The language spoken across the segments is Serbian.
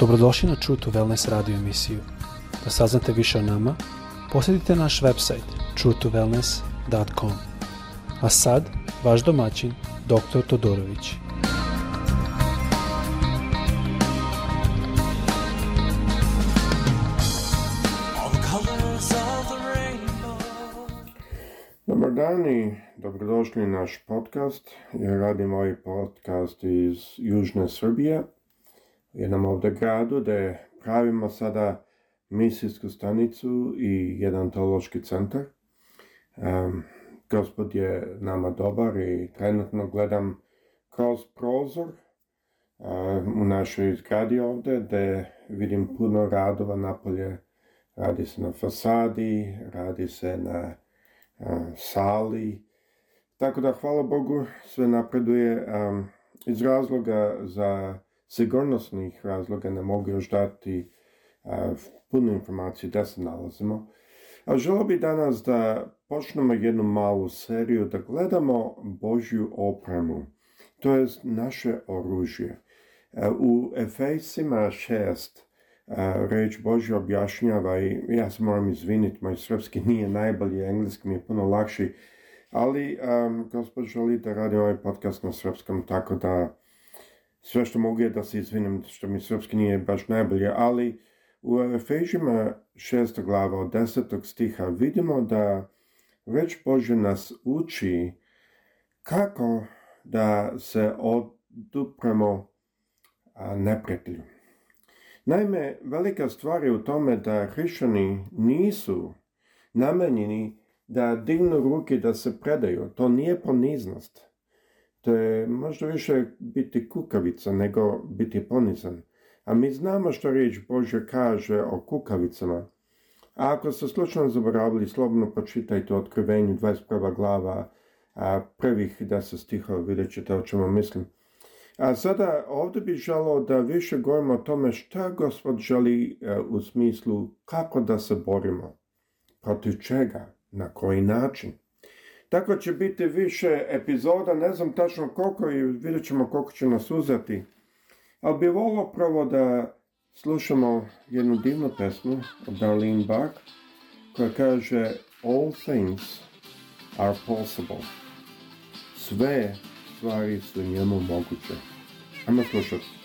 Dobrodošli na True to Wellness radio emisiju. Da saznate više o nama, posjetite naš website truetowellness.com. A sad, vaš domaćin, dr. Todorović. Dobar dan i dobrodošli na naš podcast. Ja radim ovaj podcast iz Južne Srbije jednom ovdje gradu da pravimo sada misijsku stanicu i jedan teološki centar. gospod je nama dobar i trenutno gledam kroz prozor u našoj zgradi ovdje gdje vidim puno radova napolje. Radi se na fasadi, radi se na sali. Tako da hvala Bogu sve napreduje iz razloga za sigurnosnih razloga ne mogu još dati punu informaciju da se nalazimo. A želio bi danas da počnemo jednu malu seriju da gledamo Božju opremu, to je naše oružje. E, u Efesima 6 reč Božja objašnjava i ja se moram izviniti, moj srpski nije najbolji, engleski mi je puno lakši, ali um, želi da radi ovaj podcast na srpskom, tako da sve što mogu je da se izvinim što mi srpski nije baš najbolje, ali u Efežima šesta glava od desetog stiha vidimo da već Bože nas uči kako da se odupremo neprijatelju. Naime, velika stvar je u tome da hrišćani nisu namenjeni da dignu ruke da se predaju. To nije poniznost te možda više biti kukavica nego biti ponizan. A mi znamo što riječ Bože kaže o kukavicama. A ako ste slučajno zaboravili, slobno počitajte u otkrivenju 21. glava a prvih se stiho vidjet ćete o čemu mislim. A sada ovdje bi želao da više govorimo o tome šta gospod želi e, u smislu kako da se borimo, protiv čega, na koji način. Tako će biti više epizoda, ne znam tačno koliko i vidjet ćemo koliko će nas uzeti. Ali bi volio prvo da slušamo jednu divnu pesmu od Darlene Bach koja kaže All things are possible. Sve stvari su njemu moguće. Ajmo slušati.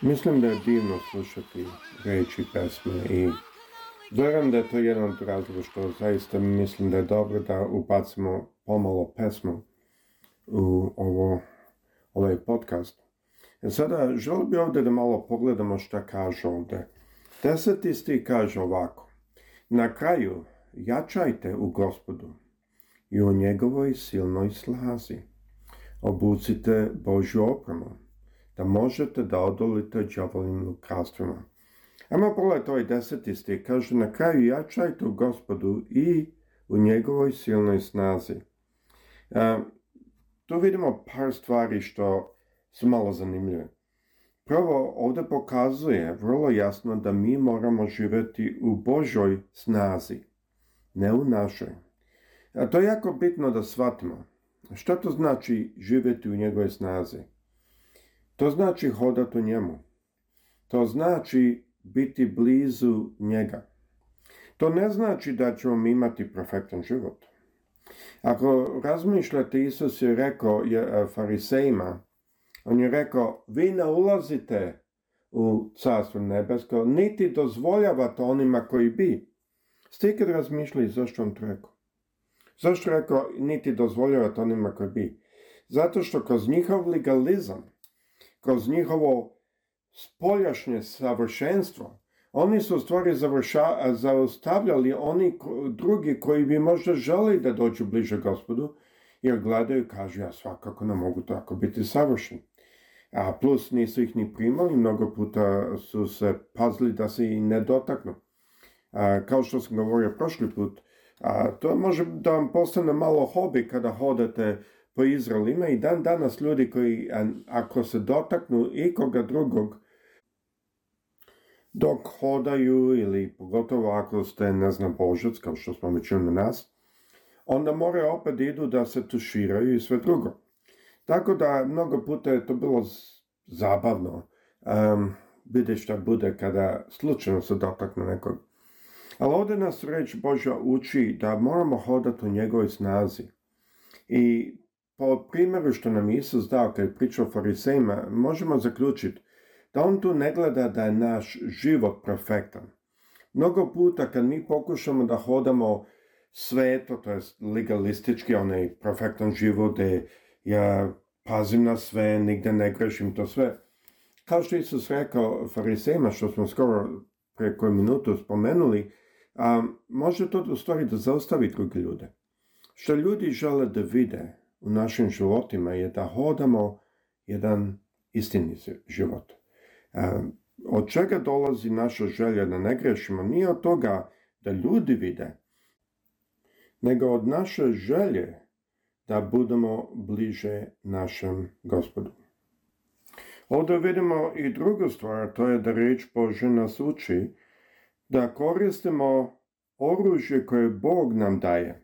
Mislim, da je divno slušati reči pesme in verjamem, da je to eden od razlogov, što zaista mislim, da je dobro, da upacimo pomalo pesmo v ovo ovaj podcast. E, sada želim bi ovdje da malo pogledamo šta kaže ovdje. Deseti kaže ovako. Na kraju jačajte u gospodu i u njegovoj silnoj slazi. Obucite Božju opremu da možete da odolite džavolim lukastvima. Ajmo pogledati ovaj deseti Kaže na kraju jačajte u gospodu i u njegovoj silnoj snazi. E, tu vidimo par stvari što su malo zanimljive. Prvo, ovdje pokazuje vrlo jasno da mi moramo živjeti u Božoj snazi, ne u našoj. A to je jako bitno da shvatimo. Što to znači živjeti u njegove snazi? To znači hodati u njemu. To znači biti blizu njega. To ne znači da ćemo imati perfektan život. Ako razmišljate, Isus je rekao je, e, farisejima, on je rekao, vi ne ulazite u carstvo nebesko, niti dozvoljavate onima koji bi. Ste ikad razmišljali zašto on to rekao? Zašto rekao niti dozvoljavate onima koji bi? Zato što kroz njihov legalizam, kroz njihovo spoljašnje savršenstvo, oni su u stvari zaustavljali oni drugi koji bi možda želi da dođu bliže gospodu, jer gledaju i kažu ja svakako ne mogu tako biti savršen. A plus nisu ih ni primali, mnogo puta su se pazili da se i ne dotaknu. kao što sam govorio prošli put, to može da vam postane malo hobi kada hodate po Izraelima i dan danas ljudi koji, ako se dotaknu ikoga drugog, dok hodaju ili pogotovo ako ste, ne znam, božac, kao što smo na nas, onda moraju opet idu da se tuširaju i sve drugo. Tako da mnogo puta je to bilo zabavno. Um, što šta bude kada slučajno se dotakne nekog. Ali ovdje nas reč Boža uči da moramo hodati u njegovoj snazi. I po primjeru što nam Isus dao kad je pričao o farisejima, možemo zaključiti da on tu ne gleda da je naš život perfektan. Mnogo puta kad mi pokušamo da hodamo sveto, to je legalistički, onaj perfektan život gdje ja pazim na sve, nigde ne grešim to sve. Kao što Isus rekao farisejima, što smo skoro preko minutu spomenuli, a, može to u stvari da zaustavi druge ljude. Što ljudi žele da vide u našim životima je da hodamo jedan istinni život. E, od čega dolazi naša želja da ne grešimo? Nije od toga da ljudi vide, nego od naše želje da budemo bliže našem gospodu. Ovdje vidimo i drugu stvar, to je da reč Bože nas uči da koristimo oružje koje Bog nam daje.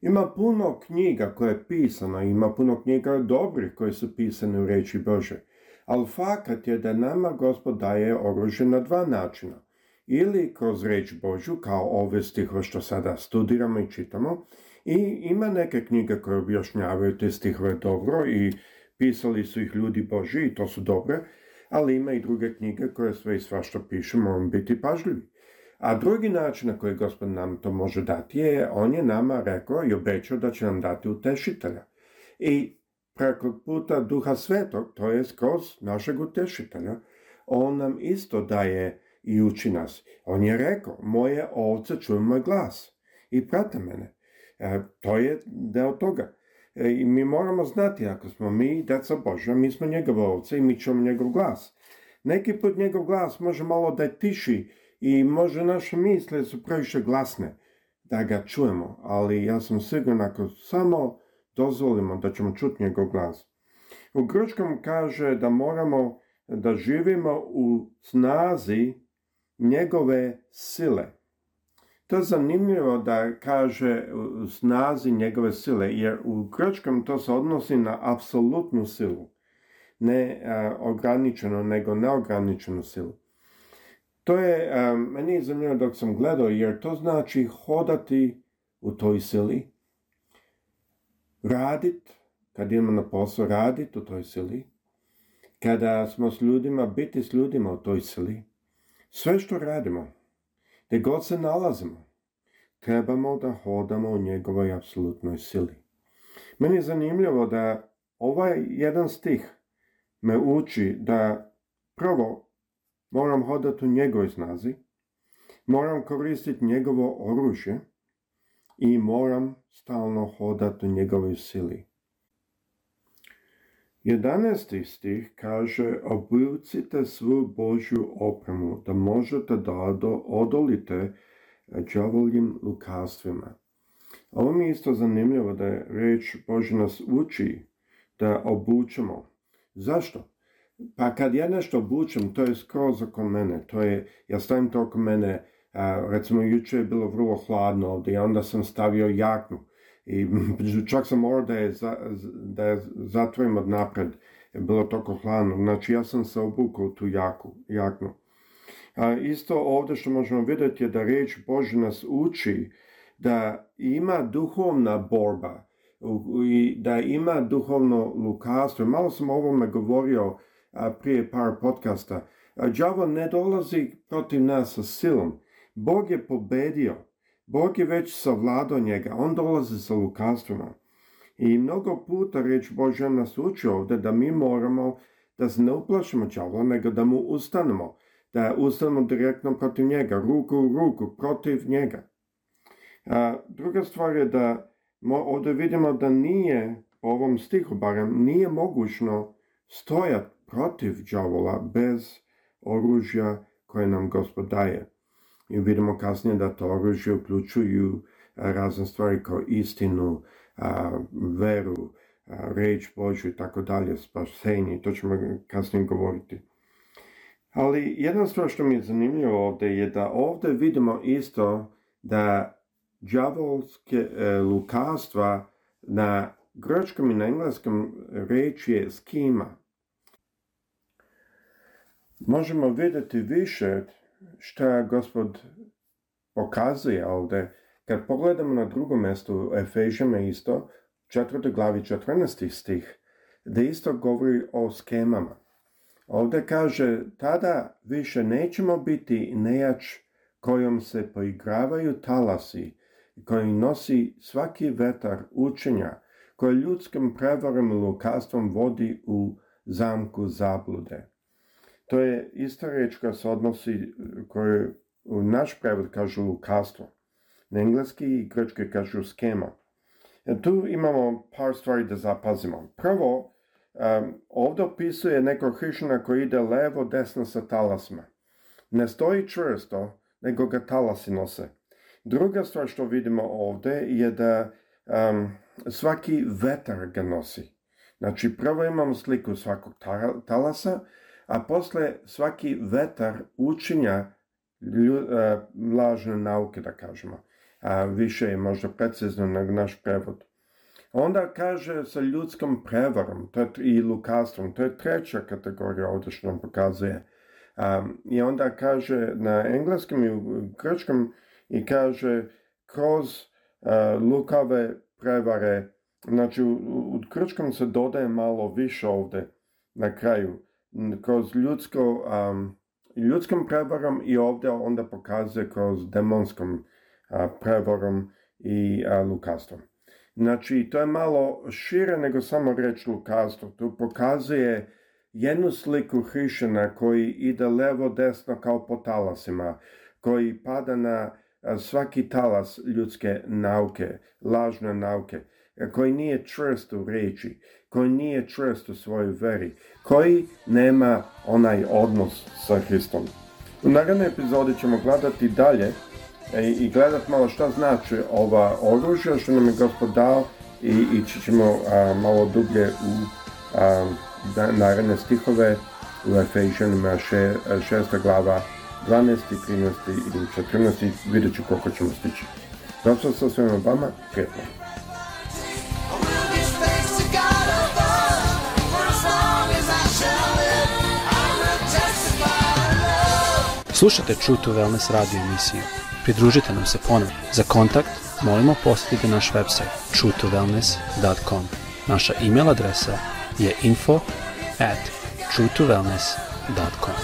Ima puno knjiga koje je pisano, ima puno knjiga dobrih koje su pisane u reči Bože ali fakat je da nama gospod daje oružje na dva načina. Ili kroz reč Božju, kao ove stihove što sada studiramo i čitamo, i ima neke knjige koje objašnjavaju te stihove dobro i pisali su ih ljudi Boži i to su dobre, ali ima i druge knjige koje sve i što piše, moramo biti pažljivi. A drugi način na koji gospod nam to može dati je, on je nama rekao i obećao da će nam dati utešitelja. I preko puta Duha Svetog, to je kroz našeg utešitelja, on nam isto daje i uči nas. On je rekao, moje ovce čuju moj glas i prate mene. E, to je deo toga. E, I mi moramo znati, ako smo mi deca Božja, mi smo njegove ovce i mi čujemo njegov glas. Neki put njegov glas može malo da je tiši i može naše misle su previše glasne da ga čujemo, ali ja sam siguran ako samo dozvolimo da ćemo čuti njegov glas. U grčkom kaže da moramo da živimo u snazi njegove sile. To je zanimljivo da kaže snazi njegove sile, jer u grčkom to se odnosi na apsolutnu silu, ne nego neograničenu silu. To je, meni je zanimljivo dok sam gledao, jer to znači hodati u toj sili, radit, kad idemo na posao radit u toj sili, kada smo s ljudima, biti s ljudima u toj sili, sve što radimo, gdje god se nalazimo, trebamo da hodamo u njegovoj apsolutnoj sili. Meni je zanimljivo da ovaj jedan stih me uči da prvo moram hodati u njegovoj snazi, moram koristiti njegovo oružje, i moram stalno hodati u njegovoj sili. 11. stih kaže Obucite svu Božju opremu da možete da odolite džavoljim lukastvima. Ovo mi je isto zanimljivo da je reč Božja nas uči da obučemo. Zašto? Pa kad ja nešto obučem, to je skroz oko mene. To je, ja stavim to oko mene, recimo jučer je bilo vrlo hladno ovdje i onda sam stavio jaknu i čak sam morao da je, da zatvorim od napred, je bilo toliko hladno, znači ja sam se obukao tu jaknu. isto ovdje što možemo vidjeti je da riječ Boži nas uči da ima duhovna borba i da ima duhovno lukastvo. Malo sam o ovome govorio prije par podcasta. Đavo ne dolazi protiv nas sa silom, Bog je pobedio. Bog je već savladao njega. On dolazi sa lukastvima. I mnogo puta reč Božja nas uči ovdje da mi moramo da se ne uplašimo čavla, nego da mu ustanemo. Da ustanemo direktno protiv njega, ruku u ruku, protiv njega. A, druga stvar je da ovdje vidimo da nije, ovom stihu barem, nije mogućno stojati protiv đavola bez oružja koje nam gospod daje i vidimo kasnije da to oružje uključuju e, razne stvari kao istinu, e, veru, e, reč Božju i tako dalje, spasenje, to ćemo kasnije govoriti. Ali jedna stvar što mi je zanimljivo ovdje je da ovdje vidimo isto da džavolske lukavstva na grčkom i na engleskom reč je skima. Možemo vidjeti više šta gospod pokazuje ovdje, kad pogledamo na drugom mestu u Efežama isto, četvrtoj glavi 14. stih, da isto govori o skemama. Ovde kaže, tada više nećemo biti nejač kojom se poigravaju talasi, koji nosi svaki vetar učenja, koje ljudskim prevorom i lukastvom vodi u zamku zablude. To je ista reč koja se odnosi, koju u naš prevod kažu lukastvo. Na engleski i grečki kažu skema. E, tu imamo par stvari da zapazimo. Prvo, ovdje opisuje neko hrišina koji ide levo, desno sa talasma. Ne stoji čvrsto, nego ga talasi nose. Druga stvar što vidimo ovdje je da svaki vetar ga nosi. Znači, prvo imamo sliku svakog talasa, a posle svaki vetar učinja e, lažne nauke, da kažemo. A više je možda precizno na naš prevod. Onda kaže sa ljudskom prevarom to i lukastvom, to je treća kategorija ovdje što nam pokazuje. I onda kaže na engleskom i u grčkom i kaže kroz e, lukave prevare, znači u, u se dodaje malo više ovdje na kraju kroz ljudsko, um, ljudskom prevarom i ovdje onda pokazuje kroz demonskom prevorom i uh, lukastvom. Znači, to je malo šire nego samo reći lukastvo. Tu pokazuje jednu sliku Hrišana koji ide levo desno kao po talasima, koji pada na svaki talas ljudske nauke, lažne nauke koji nije čvrst u riječi, koji nije čvrst u svojoj veri, koji nema onaj odnos sa Hristom. U narednoj epizodi ćemo gledati dalje e, i gledati malo što znači ova oružja što nam je Gospod dao i ići ćemo malo dublje u naredne stihove u Efežanima 6. glava 12. 13. i 14. vidjet ću koliko ćemo stići. Zato sam sa svema vama, prijatno. Slušate True to Wellness radio emisiju. Pridružite nam se ponovno. Za kontakt molimo posjetite naš website truetowellness.com. Naša email adresa je info at truetowellness.com.